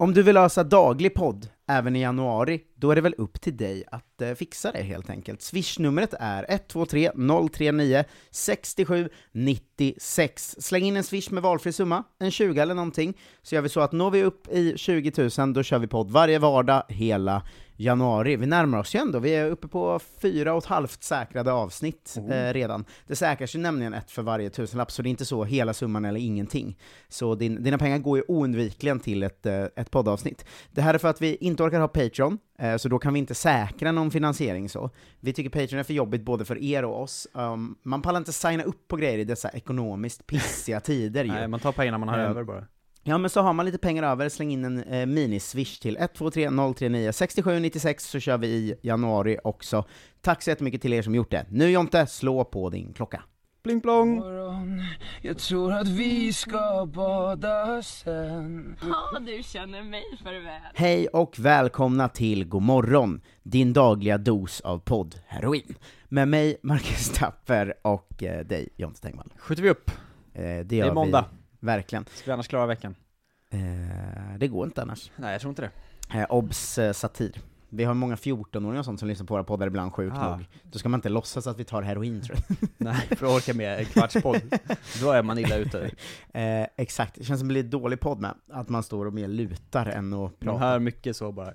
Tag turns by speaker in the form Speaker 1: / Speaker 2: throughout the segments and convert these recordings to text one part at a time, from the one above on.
Speaker 1: Om du vill lösa daglig podd även i januari, då är det väl upp till dig att eh, fixa det helt enkelt. Swish-numret är 123 039 67 96. Släng in en swish med valfri summa, en 20 eller någonting, så gör vi så att når vi upp i 20 000, då kör vi podd varje vardag hela januari. Vi närmar oss ju ändå, vi är uppe på fyra och ett halvt säkrade avsnitt eh, redan. Det säkras ju nämligen ett för varje tusenlapp, så det är inte så hela summan eller ingenting. Så din, dina pengar går ju oundvikligen till ett, eh, ett poddavsnitt. Det här är för att vi inte orkar ha Patreon, eh, så då kan vi inte säkra någon finansiering så. Vi tycker Patreon är för jobbigt både för er och oss. Um, man pallar inte signa upp på grejer i dessa ekonomiskt pissiga tider ju.
Speaker 2: Nej, man tar pengarna man har
Speaker 1: Eh,
Speaker 2: över bara.
Speaker 1: Ja men så har man lite pengar över, släng in en eh, mini-swish till 123 039 67 96 så kör vi i januari också. Tack så jättemycket till er som gjort det. Nu Jonte, slå på din klocka.
Speaker 2: Pling plong!
Speaker 3: Jag tror att vi ska bada sen
Speaker 4: Ja, du känner mig för väl.
Speaker 1: Hej och välkomna till God morgon, din dagliga dos av podd-heroin. Med mig, Marcus Tapper, och eh, dig, Jonte Tengvall.
Speaker 2: Skjuter vi upp.
Speaker 1: Eh, det,
Speaker 2: Det
Speaker 1: gör
Speaker 2: är måndag.
Speaker 1: Verkligen.
Speaker 2: Ska vi annars klara veckan?
Speaker 1: Eh, det går inte annars.
Speaker 2: Nej, jag tror inte det.
Speaker 1: Eh, obs eh, satir. Vi har många 14-åringar och sånt som lyssnar på våra poddar ibland, sjukt
Speaker 2: Ah.
Speaker 1: nog. Då ska man inte låtsas att vi tar heroin tror jag.
Speaker 2: Nej, för att orka med en kvarts podd. Då är man illa ute.
Speaker 1: Eh, exakt, det känns som det blir dålig podd med, att man står och mer lutar än att
Speaker 2: Man
Speaker 1: prata.
Speaker 2: hör mycket så bara.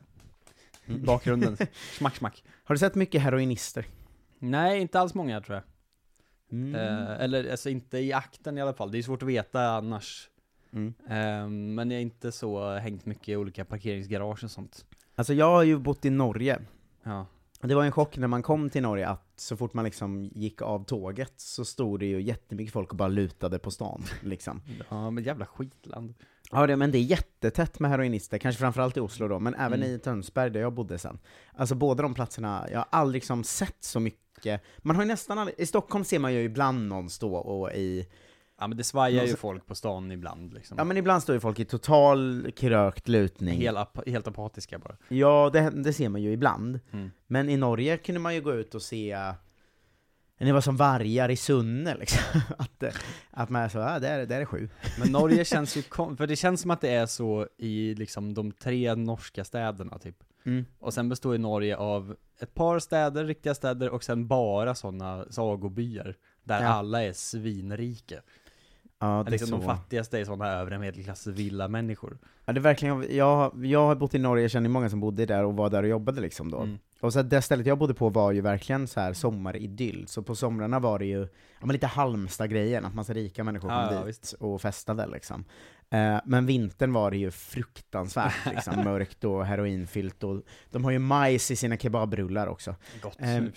Speaker 2: Bakgrunden. Smack, smack.
Speaker 1: Har du sett mycket heroinister?
Speaker 2: Nej, inte alls många tror jag.
Speaker 1: Mm.
Speaker 2: Eh, eller alltså inte i akten i alla fall. Det är svårt att veta annars.
Speaker 1: Mm.
Speaker 2: Eh, men jag har inte så hängt mycket i olika parkeringsgarage och sånt.
Speaker 1: Alltså jag har ju bott i Norge,
Speaker 2: Ja.
Speaker 1: Det var en chock när man kom till Norge att så fort man liksom gick av tåget så stod det ju jättemycket folk och bara lutade på stan, liksom.
Speaker 2: Ja, men jävla skitland.
Speaker 1: Ja, det, men det är jättetätt med heroinister, kanske framförallt i Oslo då, men även
Speaker 2: Mm.
Speaker 1: i Tönsberg där jag bodde sen. Alltså båda de platserna, jag har aldrig liksom sett så mycket, man har ju nästan aldrig, i Stockholm ser man ju ibland någon stå och i,
Speaker 2: Ja men det svajar ju folk på stan ibland liksom.
Speaker 1: ja men ibland står ju folk i total krökt lutning.
Speaker 2: Helt, ap- helt apatiska bara.
Speaker 1: Ja, det, det ser man ju ibland.
Speaker 2: Mm.
Speaker 1: Men i Norge kunde man ju gå ut och se det var som vargar i Sunne liksom. att, eh, att man är så, ja, där, där är sju.
Speaker 2: Men Norge känns ju, för det känns som att det är så i liksom de tre norska städerna typ.
Speaker 1: Mm.
Speaker 2: Och sen består ju Norge av ett par städer, riktiga städer, och sen bara sådana sagobyar. Där
Speaker 1: Ja.
Speaker 2: alla är svinrika.
Speaker 1: Ja, det är
Speaker 2: liksom
Speaker 1: så.
Speaker 2: de fattigaste är sådana övre medelklass villamänniskor.
Speaker 1: Ja, det är verkligen, jag, jag har bott i Norge, jag känner många som bodde där och var där och jobbade liksom då.
Speaker 2: Mm.
Speaker 1: Och så det stället jag bodde på var ju verkligen så här sommaridyll, så på somrarna var det ju, ja men lite Halmstad-grejen, att massa rika människor kom
Speaker 2: Ja, ja,
Speaker 1: dit
Speaker 2: visst.
Speaker 1: och festade liksom. Eh, men vintern var det ju fruktansvärt liksom, mörkt och heroinfyllt och de har ju majs i sina kebabrullar också.
Speaker 2: Gott. Mm.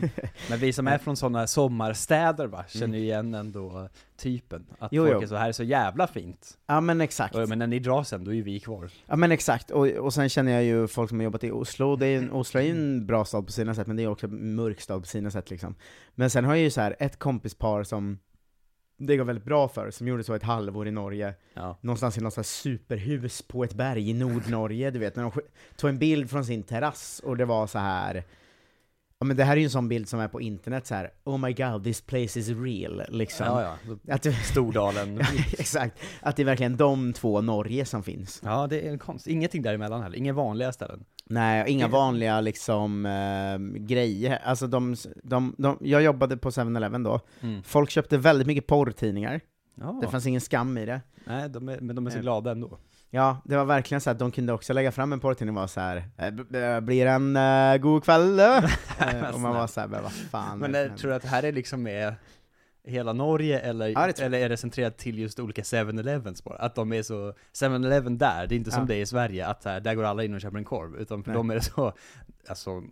Speaker 2: Men vi som är från sådana sommarstäder va, känner ju igen ändå typen. Att
Speaker 1: Jo,
Speaker 2: folk
Speaker 1: jo.
Speaker 2: är så här är så jävla fint.
Speaker 1: Ja men exakt.
Speaker 2: Och, men när ni drar sen, då är ju vi kvar.
Speaker 1: Ja men exakt, och, och sen känner jag ju folk som har jobbat i Oslo, det är, en- Oslo är ju en bra stad på sina sätt, men det är också en mörk stad på sina sätt liksom. Men sen har jag ju så här ett kompispar som det går väldigt bra för, som gjorde så ett halvår i Norge,
Speaker 2: Ja.
Speaker 1: någonstans i något här superhus på ett berg i Nordnorge, du vet, när de tog en bild från sin terrass, och det var så här. Ja men det här är ju en sån bild som är på internet så här. oh my god, this place is real, liksom.
Speaker 2: Ja, ja.
Speaker 1: Att
Speaker 2: Stordalen.
Speaker 1: exakt, att det är verkligen de två Norge som finns.
Speaker 2: Ja, det är en konst. Ingenting däremellan heller. Inga vanliga ställen.
Speaker 1: Nej, inga vanliga liksom eh, grejer. Alltså de, de, de, jag jobbade på 7-Eleven då,
Speaker 2: Mm.
Speaker 1: folk köpte väldigt mycket porrtidningar,
Speaker 2: Ja.
Speaker 1: det fanns ingen skam i det.
Speaker 2: Nej, de är, men de är så
Speaker 1: Eh.
Speaker 2: glada ändå.
Speaker 1: Ja, det var verkligen så att de kunde också lägga fram en porrtidning och vara så här. "Eh, blir en uh, god kväll då?" Eh, Och man var såhär, vad fan
Speaker 2: Men
Speaker 1: som
Speaker 2: tror du att det här är liksom med hela Norge eller,
Speaker 1: Ja,
Speaker 2: eller är det centrerat till just olika 7-Elevens bara? Att de är så, 7-Eleven där, det är inte som
Speaker 1: Ja.
Speaker 2: det är i Sverige, att här, där går alla in och köper en korv, utan för
Speaker 1: Nej.
Speaker 2: dem är det så, alltså,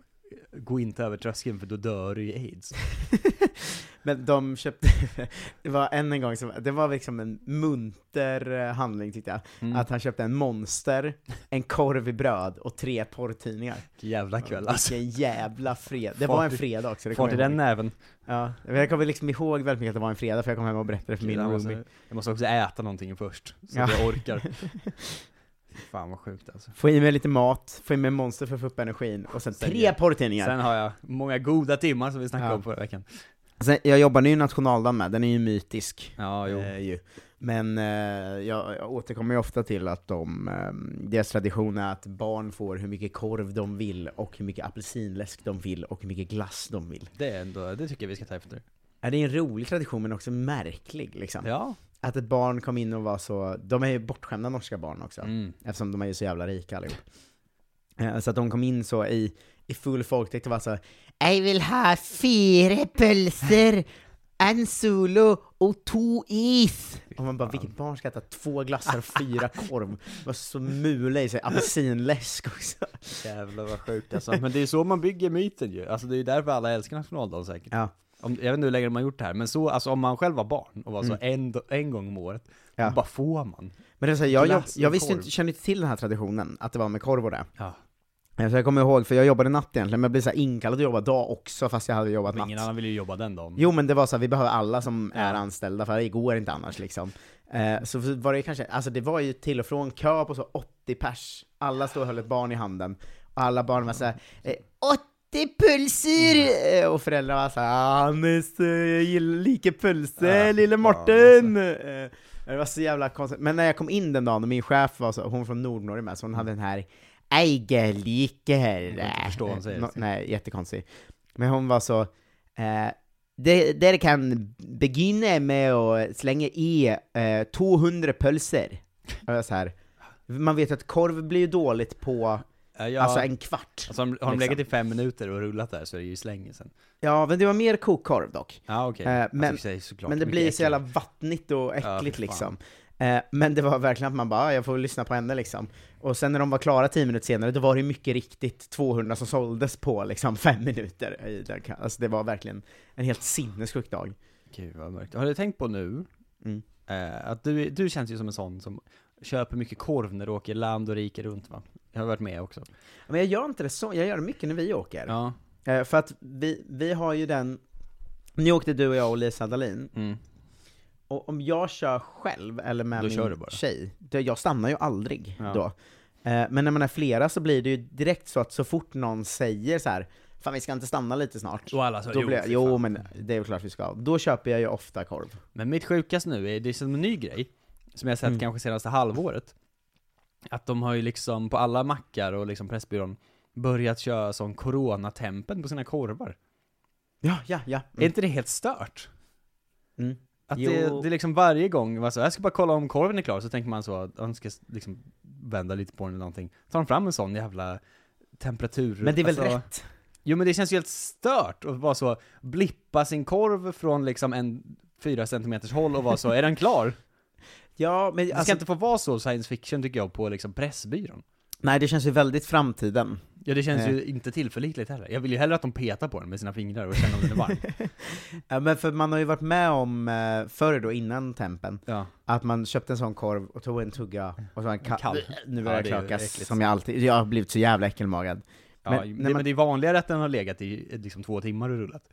Speaker 2: gå inte över tröskeln för då dör du i aids.
Speaker 1: Men de köpte, det var än en gång, som, det var liksom en munter eh, handling tyckte jag.
Speaker 2: Mm.
Speaker 1: Att han köpte en monster, en korv i bröd och tre porrtidningar.
Speaker 2: Jävla kväll alltså.
Speaker 1: Vilken jävla fredag. Det
Speaker 2: Fart
Speaker 1: var en fredag också, det
Speaker 2: Fart i den näven.
Speaker 1: Ja, jag kommer liksom ihåg väldigt mycket att det var en fredag, för jag kom hem och berättade för min roomie.
Speaker 2: jag måste också äta någonting först, så
Speaker 1: Ja.
Speaker 2: jag orkar. Fan vad sjukt alltså.
Speaker 1: Få i mig lite mat, få i mig monster för att få upp energin, och sen
Speaker 2: Sen-
Speaker 1: tre porrtidningar.
Speaker 2: Sen har jag många goda timmar som vi snackade
Speaker 1: Ja.
Speaker 2: om förra veckan.
Speaker 1: Sen, jag jobbar ju nationaldagen med, den är ju mytisk.
Speaker 2: Ja, jo.
Speaker 1: Eh, ju. Men eh, jag, jag återkommer ju ofta till att de, eh, deras tradition är att barn får hur mycket korv de vill, och hur mycket apelsinläsk de vill, och hur mycket glass de vill.
Speaker 2: Det är ändå, det tycker jag vi ska ta efter.
Speaker 1: Ja, det är en rolig tradition men också märklig liksom.
Speaker 2: Ja.
Speaker 1: Att ett barn kom in och var så, de är ju bortskämda norska barn också,
Speaker 2: Mm.
Speaker 1: eftersom de är ju så jävla rika allihop. Eh, Så att de kom in så i, i full folkdräkt och var så Jag vill ha fyra pölser, en solo och två is! Och man bara, vilket barn ska äta två glassar och fyra korv? Det var så mula i sig, apelsinläsk också.
Speaker 2: Jävlar vad sjukt alltså. Men det är så man bygger myten ju. Alltså det är ju därför alla älskar nationaldagen säkert.
Speaker 1: Ja.
Speaker 2: Om, jag vet inte hur länge de har gjort det här, men så, alltså om man själv var barn och var så
Speaker 1: Mm.
Speaker 2: en, en gång om året,
Speaker 1: Ja.
Speaker 2: då bara får man.
Speaker 1: Men det är så här, jag, jag,
Speaker 2: Glass
Speaker 1: jag visste
Speaker 2: korv.
Speaker 1: inte, kände inte till den här traditionen, att det var med korv och det.
Speaker 2: Ja.
Speaker 1: Eh, Så jag kommer ihåg, för jag jobbade natt egentligen, men jag blev så här inkallad att jobba dag också, fast jag hade jobbat
Speaker 2: Men
Speaker 1: natt.
Speaker 2: ingen annan vill ju jobba den dagen.
Speaker 1: Jo men det var så här, vi behöver alla som är anställda, för det går inte annars liksom. Eh, så var det kanske, alltså det var ju till och från kö på så 80 pers, alla stod och höll ett barn i handen, och alla barn var såhär eh, 80 pulser! Eh, Och föräldrar var såhär 'Hannes, eh, jag gillar lika pulser,
Speaker 2: Ja,
Speaker 1: lille Morten!' Eh, Det var så jävla konstigt, men när jag kom in den dagen, och min chef var så, hon från Nordnorge med, så hon hade den här Eigerliker.
Speaker 2: Jag kan inte förstå vad hon säger.
Speaker 1: Nå- Nej, jättekonstigt. Men hon var så, eh, det, där kan begynna med att slänga i eh, 200 pölser. Och jag så här, man vet att korv blir ju dåligt på
Speaker 2: Ja, ja.
Speaker 1: alltså en kvart.
Speaker 2: Alltså, har de-
Speaker 1: liksom.
Speaker 2: legat i fem minuter och rullat där så är det ju slänge sen.
Speaker 1: Ja, men det var mer kokkorv dock.
Speaker 2: Ja okej.
Speaker 1: Eh,
Speaker 2: Alltså,
Speaker 1: men- men det blir så jävla vattnigt och
Speaker 2: Ja,
Speaker 1: äckligt
Speaker 2: fan.
Speaker 1: liksom. Eh, men det var verkligen att man bara, "Ah, jag får lyssna på henne liksom. Och sen när de var klara 10 minuter senare, då var det mycket riktigt 200 som såldes på liksom 5 minuter. Alltså det var verkligen en helt sinnessjuk dag.
Speaker 2: Gud vad mörkt. Har du tänkt på nu,
Speaker 1: Mm.
Speaker 2: eh, att du, du känns ju som en sån som köper mycket korv när du åker land och rike runt va? Jag har varit med också.
Speaker 1: Men jag gör inte det så, jag gör det mycket när vi åker.
Speaker 2: Ja.
Speaker 1: Eh, för att vi, vi har ju den, nu åkte du och jag och Lisa Dahlin,
Speaker 2: Mm.
Speaker 1: och om jag kör själv, eller med
Speaker 2: Då
Speaker 1: min
Speaker 2: kör du bara.
Speaker 1: tjej, det, jag stannar ju aldrig
Speaker 2: Ja.
Speaker 1: då. Eh, men när man är flera så blir det ju direkt så att så fort någon säger så här, Fan vi ska inte stanna lite snart?
Speaker 2: Och alla så,
Speaker 1: Då blir jag, jo men det är ju klart vi ska. Då köper jag ju ofta korv.
Speaker 2: Men mitt sjukaste nu är, det är som en ny grej, som jag sett
Speaker 1: Mm.
Speaker 2: kanske senaste halvåret. Att de har ju liksom på alla mackar och liksom Pressbyrån börjat köra sån coronatempen på sina korvar.
Speaker 1: Ja, ja, ja.
Speaker 2: Är inte det helt stört?
Speaker 1: Mm.
Speaker 2: Att det, det är liksom varje gång, alltså, jag ska bara kolla om korven är klar, så tänker man så att man ska liksom vända lite på den eller någonting. Tar de fram en sån jävla temperatur...
Speaker 1: Men det är väl
Speaker 2: alltså-
Speaker 1: rätt?
Speaker 2: Jo men det känns ju helt stört att vara så, blippa sin korv från liksom en fyra centimeters håll och vara så, är den klar?
Speaker 1: Ja, men
Speaker 2: Det ska
Speaker 1: alltså,
Speaker 2: inte få vara så science fiction tycker jag på liksom Pressbyrån.
Speaker 1: nej det känns ju väldigt framtiden.
Speaker 2: Ja det känns
Speaker 1: Eh.
Speaker 2: ju inte tillförlitligt heller. Jag vill ju hellre att de petar på den med sina fingrar och känner om den är varm.
Speaker 1: Ja, men för man har ju varit med om, eh, förr då, innan tempen,
Speaker 2: ja.
Speaker 1: att man köpte en sån korv och tog en tugga, och så en ka-
Speaker 2: Kall.
Speaker 1: Nu
Speaker 2: Ja,
Speaker 1: börjar jag
Speaker 2: ju
Speaker 1: krökas,
Speaker 2: äckligt.
Speaker 1: som jag alltid, jag har blivit så jävla äckelmagad.
Speaker 2: Ja,
Speaker 1: Men
Speaker 2: det,
Speaker 1: man-
Speaker 2: men det är vanligare att den har legat i liksom två timmar och rullat.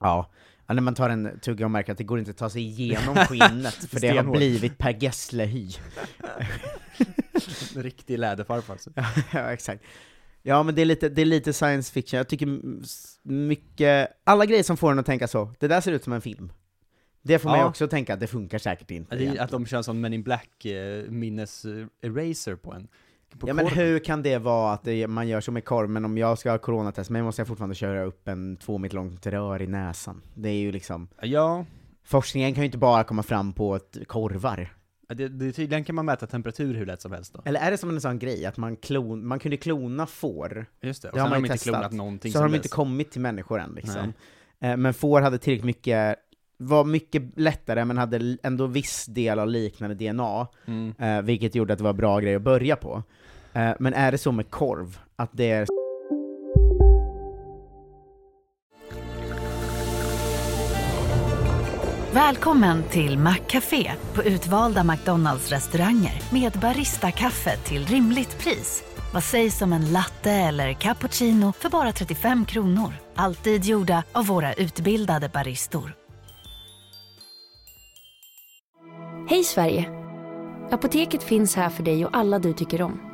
Speaker 1: Ja. Ja, när man tar en tugga och märker att det går inte att ta sig igenom skinnet, för det har blivit Per Gessle-hy.
Speaker 2: Riktig läderfarfar alltså.
Speaker 1: ja, exakt. Ja, men det är, lite, det är lite science fiction, jag tycker mycket, alla grejer som får en att tänka så, det där ser ut som en film. Det får mig
Speaker 2: Ja.
Speaker 1: också tänka att det funkar säkert inte. Egentligen.
Speaker 2: att de en sån Men in Black eh, eh, eraser på en. På
Speaker 1: Ja men hur kan det vara att det, man gör så med korv, men om jag ska ha coronatest, men måste jag fortfarande köra upp en två meter långt rör i näsan? Det är ju liksom,
Speaker 2: Ja,
Speaker 1: forskningen kan ju inte bara komma fram på ett korvar.
Speaker 2: Det, det, tydligen kan man mäta temperatur hur lätt som helst då.
Speaker 1: Eller är det som en sån grej att man, klon, man kunde klona får,
Speaker 2: Just det, och
Speaker 1: Det har
Speaker 2: sen
Speaker 1: man
Speaker 2: har de inte
Speaker 1: testat.
Speaker 2: klonat någonting
Speaker 1: så har de inte
Speaker 2: dess.
Speaker 1: kommit till människor än liksom. Eh, Men får hade tillräckligt mycket, var mycket lättare men hade ändå viss del av liknande DNA,
Speaker 2: Mm.
Speaker 1: eh, vilket gjorde att det var bra grej att börja på. Eh, Men är det så med korv, att det är
Speaker 5: Välkommen till Maccafé på utvalda McDonalds restauranger med Baristakaffe till rimligt pris. Vad sägs om en latte eller cappuccino för bara 35 kronor? Alltid gjorda av våra utbildade baristor.
Speaker 6: Hej Sverige! Apoteket finns här för dig och alla du tycker om.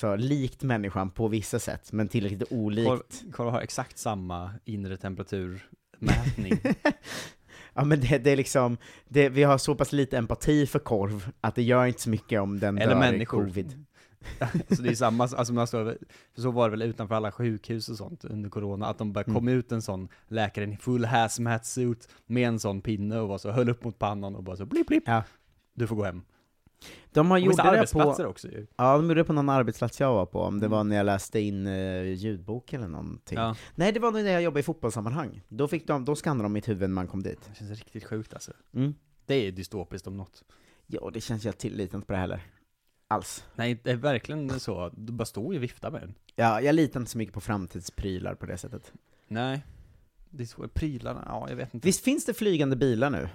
Speaker 1: Så likt människan på vissa sätt, men tillräckligt olikt.
Speaker 2: Korv, korv har exakt samma inre temperaturmätning.
Speaker 1: Ja men det, det är liksom, det, vi har så pass lite empati för korv, att det gör inte så mycket om den
Speaker 2: Eller
Speaker 1: dör i
Speaker 2: människor.
Speaker 1: covid.
Speaker 2: så det är samma, alltså man står, för så var det väl utanför alla sjukhus och sånt under corona, att de bara
Speaker 1: Mm.
Speaker 2: kom ut en sån läkare i full hazmat suit med en sån pinne och var så, höll upp mot pannan och bara så blipp blipp,
Speaker 1: Ja.
Speaker 2: du får gå hem.
Speaker 1: De har gjort det på,
Speaker 2: också ju.
Speaker 1: ja de gjorde det på någon arbetsplats jag var på, om det var när jag läste in uh, ljudbok eller någonting.
Speaker 2: Ja,
Speaker 1: Nej det var när jag jobbade i fotbollssammanhang, då, fick de, då skannade de mitt huvud när man kom dit.
Speaker 2: det känns riktigt sjukt alltså.
Speaker 1: Mm.
Speaker 2: Det är dystopiskt om något.
Speaker 1: Ja, det känns jag tilliten på det heller. Alls.
Speaker 2: Nej, det är verkligen så, du bara står ju och viftar med den.
Speaker 1: Ja, jag litar inte så mycket på framtidsprylar på det sättet.
Speaker 2: Nej. Det är så, prylarna, ja jag vet inte.
Speaker 1: Visst finns det flygande bilar nu?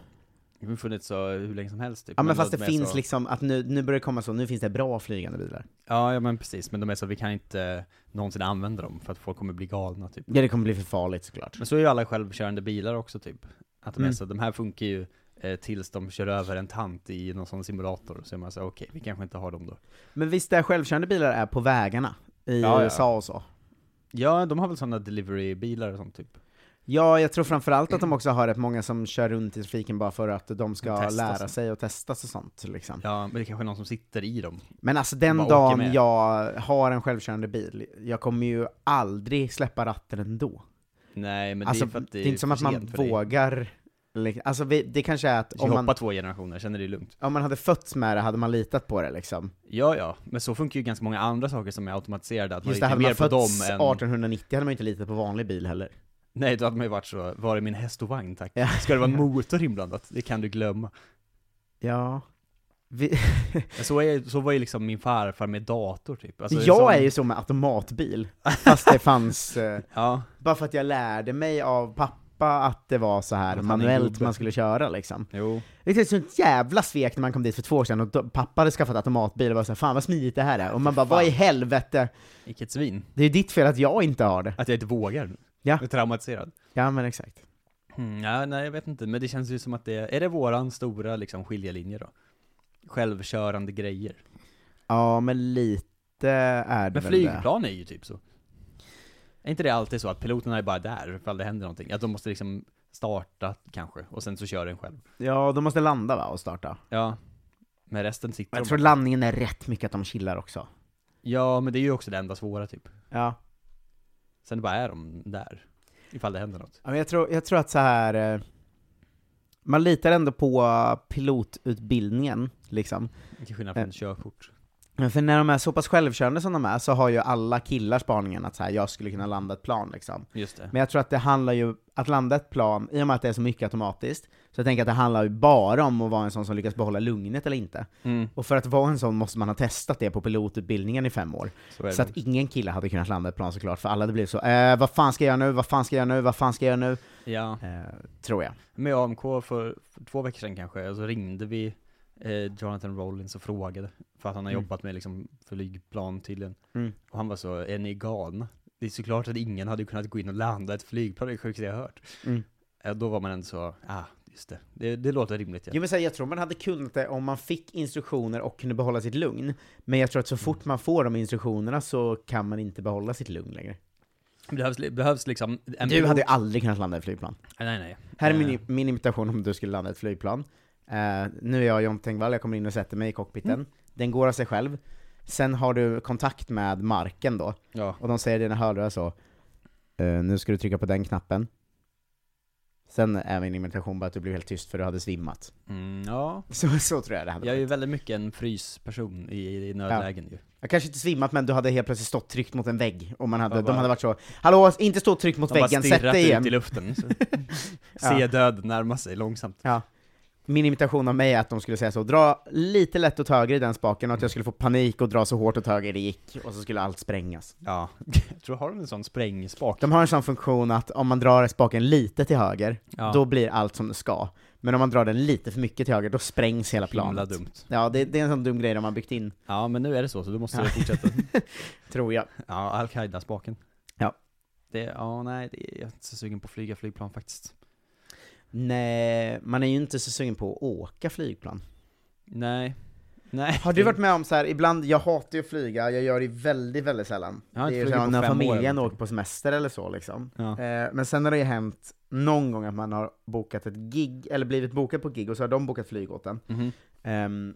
Speaker 2: Det har funnits så hur länge som helst typ.
Speaker 1: Ja men fast
Speaker 2: de
Speaker 1: det
Speaker 2: är
Speaker 1: finns
Speaker 2: så,
Speaker 1: liksom, att nu, nu börjar det komma så, nu finns det bra flygande bilar.
Speaker 2: Ja, ja men precis, men de är så, vi kan inte någonsin använda dem för att folk kommer bli galna typ.
Speaker 1: Ja det kommer bli för farligt såklart.
Speaker 2: Men så är ju alla självkörande bilar också typ. Att de är
Speaker 1: Mm.
Speaker 2: så, de här funkar ju eh, tills de kör över en tant i någon sån simulator, så är man så okej, vi kanske inte har dem då.
Speaker 1: Men visst är självkörande bilar är på vägarna? I
Speaker 2: Ja, ja.
Speaker 1: USA och så?
Speaker 2: Ja, de har väl sådana deliverybilar och sånt typ.
Speaker 1: Ja, jag tror framförallt att de också har rätt många som kör runt i trafiken bara för att de ska
Speaker 2: Testas.
Speaker 1: lära sig och testas och sånt liksom.
Speaker 2: Ja, men det är kanske är någon som sitter i dem.
Speaker 1: Men alltså den dagen jag har en självkörande bil, jag kommer ju aldrig släppa ratten ändå.
Speaker 2: Nej, men
Speaker 1: alltså,
Speaker 2: det är för att det
Speaker 1: det
Speaker 2: är,
Speaker 1: är inte som att man vågar, li- alltså vi, det kanske är att om man,
Speaker 2: två generationer, sen är det lugnt.
Speaker 1: om man hade fötts med det hade man litat på det liksom.
Speaker 2: Ja, ja, men så funkar ju ganska många andra saker som är automatiserade, att
Speaker 1: Just
Speaker 2: man
Speaker 1: det,
Speaker 2: litar mer på dem än...
Speaker 1: 1890 hade man ju inte litat på vanlig bil heller.
Speaker 2: Nej, då hade man ju varit så, var är min häst och vagn tack?
Speaker 1: Ja.
Speaker 2: Ska det vara motor inblandat? Det kan du glömma.
Speaker 1: Ja. Vi,
Speaker 2: så, är, så var ju liksom min farfar med dator typ. Alltså,
Speaker 1: jag
Speaker 2: som-
Speaker 1: är ju så med automatbil, fast det fanns, eh,
Speaker 2: Ja,
Speaker 1: bara för att jag lärde mig av pappa att det var så här manuellt man skulle köra liksom.
Speaker 2: jo.
Speaker 1: Det är ett sånt jävla svek när man kom dit för två år sedan och pappa hade skaffat automatbil och var såhär 'Fan vad smidigt det här är' och man bara 'Vad i helvete?
Speaker 2: Vilket svin.
Speaker 1: Det är ditt fel att jag inte har det'
Speaker 2: Att jag inte vågar.
Speaker 1: Ja.
Speaker 2: Är traumatiserad.
Speaker 1: Ja men exakt.
Speaker 2: Mm, ja, nej jag vet inte, men det känns ju som att det är, är det våran stora liksom skiljelinje då? Självkörande grejer.
Speaker 1: Ja men lite är det
Speaker 2: Men
Speaker 1: väl det.
Speaker 2: flygplan är ju typ så. Är inte det alltid så att piloterna är bara där ifall det händer någonting? Att de måste liksom starta kanske, och sen så kör den själv.
Speaker 1: Ja, de måste landa va, och starta.
Speaker 2: Ja. Men resten sitter
Speaker 1: Jag
Speaker 2: de
Speaker 1: tror
Speaker 2: bara-
Speaker 1: landningen är rätt mycket att de chillar också.
Speaker 2: Ja, men det är ju också det enda svåra typ.
Speaker 1: Ja.
Speaker 2: Sen bara är de där. Ifall det händer något.
Speaker 1: Ja, men jag, tror, jag tror att så här. eh, man litar ändå på pilotutbildningen, liksom.
Speaker 2: Till skillnad från
Speaker 1: Eh.
Speaker 2: körkort.
Speaker 1: Men för när de är så pass självkörande som de är, så har ju alla killar spaningen att så här, jag skulle kunna landa ett plan liksom.
Speaker 2: Just det.
Speaker 1: Men jag tror att det handlar ju, att landa ett plan, i och med att det är så mycket automatiskt, så jag tänker att det handlar ju bara om att vara en sån som lyckas behålla lugnet eller inte.
Speaker 2: Mm,
Speaker 1: Och för att vara en sån måste man ha testat det på pilotutbildningen i fem år.
Speaker 2: så.
Speaker 1: Så att ingen kille hade kunnat landa ett plan såklart, för alla hade blivit så eh, vad fan ska jag göra nu, vad fan ska jag göra nu, vad fan ska jag göra nu?
Speaker 2: Ja.
Speaker 1: Eh, tror jag.
Speaker 2: Med AMK för, för två veckor sedan kanske, så ringde vi eh, Jonathan Rollins och frågade, för att han har
Speaker 1: Mm.
Speaker 2: jobbat med liksom flygplan tydligen.
Speaker 1: Mm.
Speaker 2: Och han var så, är ni galna? Det är såklart att ingen hade kunnat gå in och landa ett flygplan, det är sjukaste jag har hört.
Speaker 1: Mm.
Speaker 2: Eh, då var man ändå så, ah, just det. Det, det låter rimligt ja.
Speaker 1: Jo men så här, jag tror man hade kunnat det om man fick instruktioner och kunde behålla sitt lugn. Men jag tror att så fort man får de instruktionerna så kan man inte behålla sitt lugn längre.
Speaker 2: Behövs, behövs liksom
Speaker 1: Du hade ju aldrig kunnat landa i ett flygplan.
Speaker 2: Nej nej.
Speaker 1: Här är
Speaker 2: Eh,
Speaker 1: min, min imitation om du skulle landa i ett flygplan. Eh, nu är jag John Tengvall, jag kommer in och sätter mig i cockpiten.
Speaker 2: Mm.
Speaker 1: Den går av sig själv. Sen har du kontakt med marken då,
Speaker 2: Ja.
Speaker 1: och de säger i dina hörlurar så eh, Nu ska du trycka på den knappen. Sen är min imitation bara att du blev helt tyst för du hade svimmat.
Speaker 2: Mm, ja.
Speaker 1: Så, så tror jag det hade
Speaker 2: Jag är ju väldigt mycket en frysperson i, i nödlägen ju.
Speaker 1: Jag kanske inte svimmat men du hade helt plötsligt stått tryckt mot en vägg, och man hade,
Speaker 2: Ja,
Speaker 1: de
Speaker 2: bara-
Speaker 1: hade varit så Hallå, inte stå tryckt mot
Speaker 2: De bara
Speaker 1: väggen, sätt dig
Speaker 2: ut
Speaker 1: igen!
Speaker 2: i luften. Så.
Speaker 1: Ja.
Speaker 2: Se död närma sig långsamt.
Speaker 1: Ja. Min imitation av mig är att de skulle säga så, dra lite lätt åt höger i den spaken, och att jag skulle få panik och dra så hårt åt höger det gick, och så skulle allt sprängas.
Speaker 2: Ja. Jag tror, har de en sån sprängspak?
Speaker 1: De har en sån funktion att om man drar spaken lite till höger,
Speaker 2: Ja.
Speaker 1: då blir allt som det ska. Men om man drar den lite för mycket till höger, då sprängs hela
Speaker 2: Himla
Speaker 1: planet.
Speaker 2: dumt.
Speaker 1: Ja, det, det är en sån dum grej de har byggt in,
Speaker 2: Ja, men nu är det så, så då måste
Speaker 1: Ja.
Speaker 2: fortsätta.
Speaker 1: tror jag.
Speaker 2: Ja, Al-Qaida-spaken.
Speaker 1: Ja.
Speaker 2: Det, ja, nej, det, jag är inte så sugen på att flyga flygplan faktiskt.
Speaker 1: Nej, man är ju inte så sugen på att åka flygplan.
Speaker 2: Nej. Nej.
Speaker 1: Har du varit med om så här, ibland, jag hatar ju att flyga, jag gör det väldigt, väldigt sällan.
Speaker 2: Jag har
Speaker 1: det är ju så när familjen åker på semester eller så liksom.
Speaker 2: Ja.
Speaker 1: Eh, men sen har det ju hänt någon gång att man har bokat ett gig, eller blivit bokad på ett gig, och så har de bokat flyg åt en.
Speaker 2: Mhm.
Speaker 1: Ehm,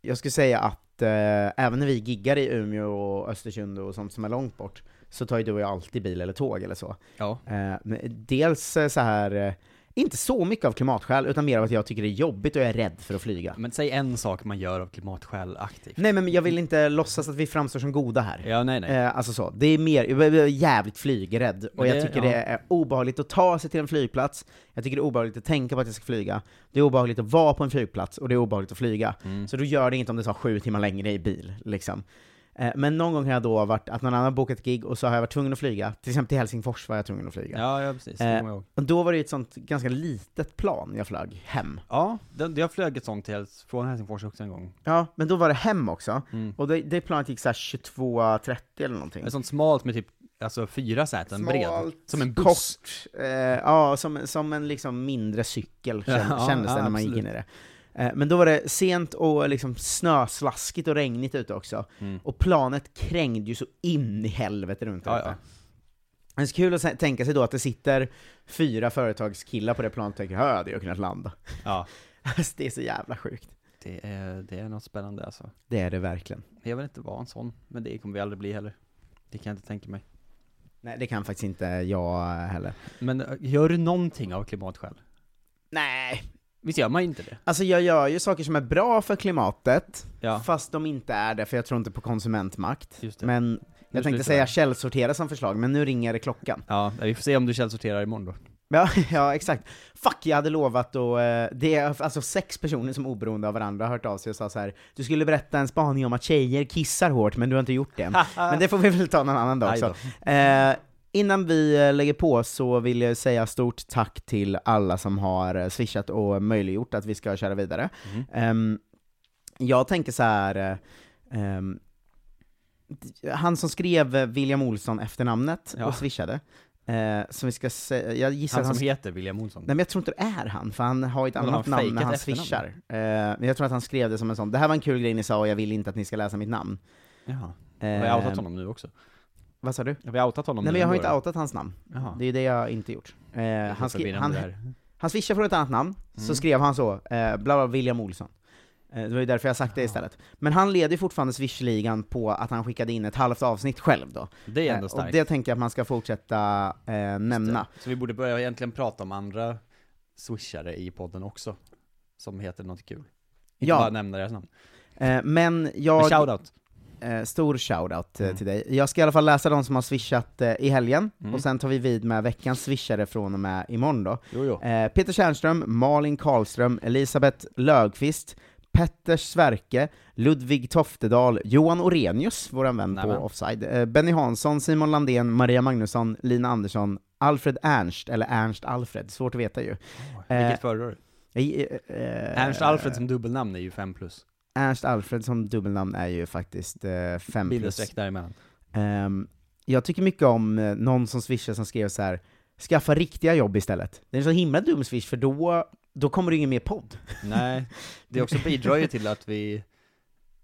Speaker 1: jag skulle säga att eh, även när vi giggar i Umeå och Östersund och sånt som är långt bort, så tar ju du och jag alltid bil eller tåg eller så.
Speaker 2: Ja.
Speaker 1: Eh, dels eh, så här eh, inte så mycket av klimatskäl, utan mer av att jag tycker det är jobbigt och jag är rädd för att flyga.
Speaker 2: Men säg en sak man gör av klimatskäl aktivt.
Speaker 1: Nej men jag vill inte låtsas att vi framstår som goda här.
Speaker 2: Ja, nej, nej.
Speaker 1: Eh, alltså så, det är mer, jag är jävligt flygrädd, och
Speaker 2: Men
Speaker 1: jag
Speaker 2: det-
Speaker 1: tycker
Speaker 2: ja.
Speaker 1: det är obehagligt att ta sig till en flygplats, jag tycker det är obehagligt att tänka på att jag ska flyga, det är obehagligt att vara på en flygplats, och det är obehagligt att flyga.
Speaker 2: Mm.
Speaker 1: Så då gör det inget om det tar sju timmar längre i bil, liksom. Eh, Men någon gång har jag då varit, att någon annan har bokat gig, och så har jag varit tvungen att flyga, till exempel till Helsingfors var jag tvungen att flyga.
Speaker 2: Ja, ja precis.
Speaker 1: Eh. Och då var det ett sånt ganska litet plan jag flög hem.
Speaker 2: Ja, det, jag flög ett sånt till, från Helsingfors också en gång.
Speaker 1: Ja, men då var det hem också,
Speaker 2: Mm.
Speaker 1: och det, det planet gick såhär 22.30 eller någonting.
Speaker 2: Ett sånt smalt med typ, alltså fyra säten bred.
Speaker 1: Smalt,
Speaker 2: Som en buss.
Speaker 1: Kort, eh, ja, som, som en liksom mindre cykel kän,
Speaker 2: Ja,
Speaker 1: kändes det
Speaker 2: ja,
Speaker 1: när man gick
Speaker 2: absolut.
Speaker 1: in i det. Eh, men då var det sent och liksom snöslaskigt och regnigt ute också,
Speaker 2: Mm.
Speaker 1: och planet krängde ju så in i helvete runt
Speaker 2: Ja, ja.
Speaker 1: Det är så kul att tänka sig då att det sitter fyra företagskillar på det planet och tänker "Ja, jag hade kunnat landa.
Speaker 2: Ja.
Speaker 1: Alltså, det är så jävla sjukt.
Speaker 2: Det är, det är något spännande alltså.
Speaker 1: Det är det verkligen.
Speaker 2: Jag vill inte vara en sån, men det kommer vi aldrig bli heller. Det kan jag inte tänka mig.
Speaker 1: Nej, det kan faktiskt inte jag heller.
Speaker 2: Men äh, gör du någonting av klimatskäl?
Speaker 1: Nej,
Speaker 2: Visst gör man inte det?
Speaker 1: Alltså jag gör ju saker som är bra för klimatet,
Speaker 2: Ja.
Speaker 1: fast de inte är det, för jag tror inte på konsumentmakt.
Speaker 2: Det.
Speaker 1: Men
Speaker 2: Nu
Speaker 1: jag tänkte säga
Speaker 2: jag.
Speaker 1: källsortera som förslag, men nu ringer det klockan.
Speaker 2: Ja, vi får se om du källsorterar imorgon då.
Speaker 1: Ja, ja exakt. Fuck, jag hade lovat och det är alltså sex personer som oberoende av varandra har hört av sig och sa så här. du skulle berätta en spaning om att tjejer kissar hårt, men du har inte gjort det. men det får vi väl ta någon annan dag också. Eh, innan vi eh, lägger på så vill jag säga stort tack till alla som har eh, swishat och möjliggjort att vi ska köra vidare. Ehm, jag tänker så här. eh, ehm, han som skrev William Olsson efternamnet
Speaker 2: Ja.
Speaker 1: och swishade, eh, som vi ska säga, jag gissar
Speaker 2: Han som
Speaker 1: han
Speaker 2: heter William Olsson.
Speaker 1: Nej men jag tror inte det är han, för han har ett annat namn när han swishar. Eh, men jag tror att han skrev det som en sån, det här var en kul grej ni sa och jag vill inte att ni ska läsa mitt namn.
Speaker 2: Jaha.
Speaker 1: Eh,
Speaker 2: Har vi outat honom nu också?
Speaker 1: Vad sa du?
Speaker 2: Har vi outat honom
Speaker 1: Nej men jag har
Speaker 2: ändå
Speaker 1: inte outat hans namn.
Speaker 2: Jaha.
Speaker 1: Det är det jag inte gjort. Eh, han, skri- han, han swishade från ett annat namn, så
Speaker 2: Mm.
Speaker 1: skrev han så, eh, bla bla William Olsson. Eh, det var ju därför jag sagt det istället. Men han leder fortfarande Swish-ligan på att han skickade in ett halvt avsnitt själv då.
Speaker 2: Det är ändå
Speaker 1: Eh,
Speaker 2: starkt.
Speaker 1: och det tänker jag att man ska fortsätta eh, nämna.
Speaker 2: Så vi borde börja egentligen prata om andra swishare i podden också. Som heter något kul. Inte
Speaker 1: Ja.
Speaker 2: bara nämna deras namn.
Speaker 1: Eh, men jag...
Speaker 2: Men shoutout.
Speaker 1: Eh, stor shoutout eh,
Speaker 2: Mm.
Speaker 1: till dig. Jag ska i alla fall läsa de som har swishat eh, i helgen,
Speaker 2: Mm.
Speaker 1: och sen tar vi vid med veckans swishare från och med imorgon då.
Speaker 2: Jo, jo.
Speaker 1: Eh, Peter Tjärnström, Malin Karlström, Elisabeth Lögqvist, Petter Sverke, Ludvig Toftedal, Johan Orenius, våran vän
Speaker 2: Nämen.
Speaker 1: på Offside, eh, Benny Hansson, Simon Landén, Maria Magnusson, Lina Andersson, Alfred Ernst, eller Ernst Alfred, svårt att veta ju. Eh,
Speaker 2: Vilket föredrar du?
Speaker 1: Eh, eh,
Speaker 2: Ernst Alfred som dubbelnamn är ju 5 plus.
Speaker 1: Ernst Alfred som dubbelnamn är ju faktiskt 5 plus.
Speaker 2: Bindestreck däremellan.
Speaker 1: Ehm, jag tycker mycket om eh, någon som swishar som skrev så här. skaffa riktiga jobb istället. Det är en så himla dum swish, för då då kommer det ingen mer podd.
Speaker 2: Nej, det också bidrar ju till att vi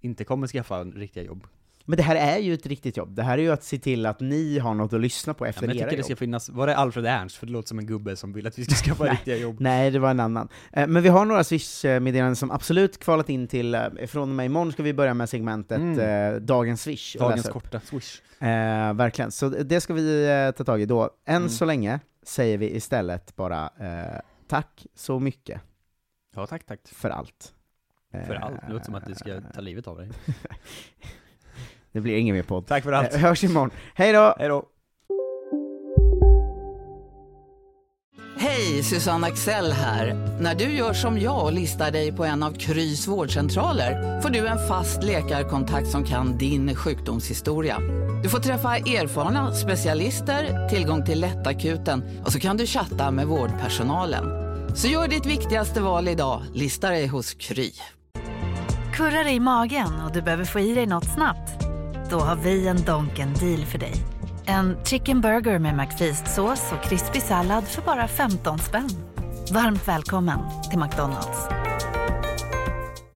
Speaker 2: inte kommer skaffa riktiga jobb.
Speaker 1: Men det här är ju ett riktigt jobb, det här är ju att se till att ni har något att lyssna på
Speaker 2: Ja,
Speaker 1: efter
Speaker 2: men jag
Speaker 1: era
Speaker 2: tycker det ska finnas, var det Alfred Ernst? För det låter som en gubbe som vill att vi ska skaffa riktiga jobb.
Speaker 1: Nej, det var en annan. Eh, Men vi har några Swish-meddelanden som absolut kvalat in till, eh, från och med imorgon ska vi börja med segmentet
Speaker 2: Mm.
Speaker 1: eh, Dagens Swish.
Speaker 2: Dagens korta swish.
Speaker 1: Eh, verkligen, så det ska vi ta tag i då. Än
Speaker 2: Mm.
Speaker 1: så länge säger vi istället bara eh, tack så mycket
Speaker 2: Ja, tack, tack.
Speaker 1: för allt.
Speaker 2: För allt. Det låter som att det ska ta livet av dig.
Speaker 1: Det blir ingen mer podd.
Speaker 2: Tack för allt.
Speaker 1: Eh, hörs imorgon. Hej då!
Speaker 2: Hej då!
Speaker 7: Hej, Susanne Axel här. När du gör som jag och listar dig på en av Krys vårdcentraler får du en fast läkarkontakt som kan din sjukdomshistoria. Du får träffa erfarna specialister, tillgång till lättakuten och så kan du chatta med vårdpersonalen. Så gör ditt viktigaste val idag, lista dig hos Kry.
Speaker 5: Kurrar i magen och du behöver få i dig något snabbt? Då har vi en Donken deal för dig. En chicken burger med McFeast-sås och krispig sallad för bara 15 spänn. Varmt välkommen till McDonalds.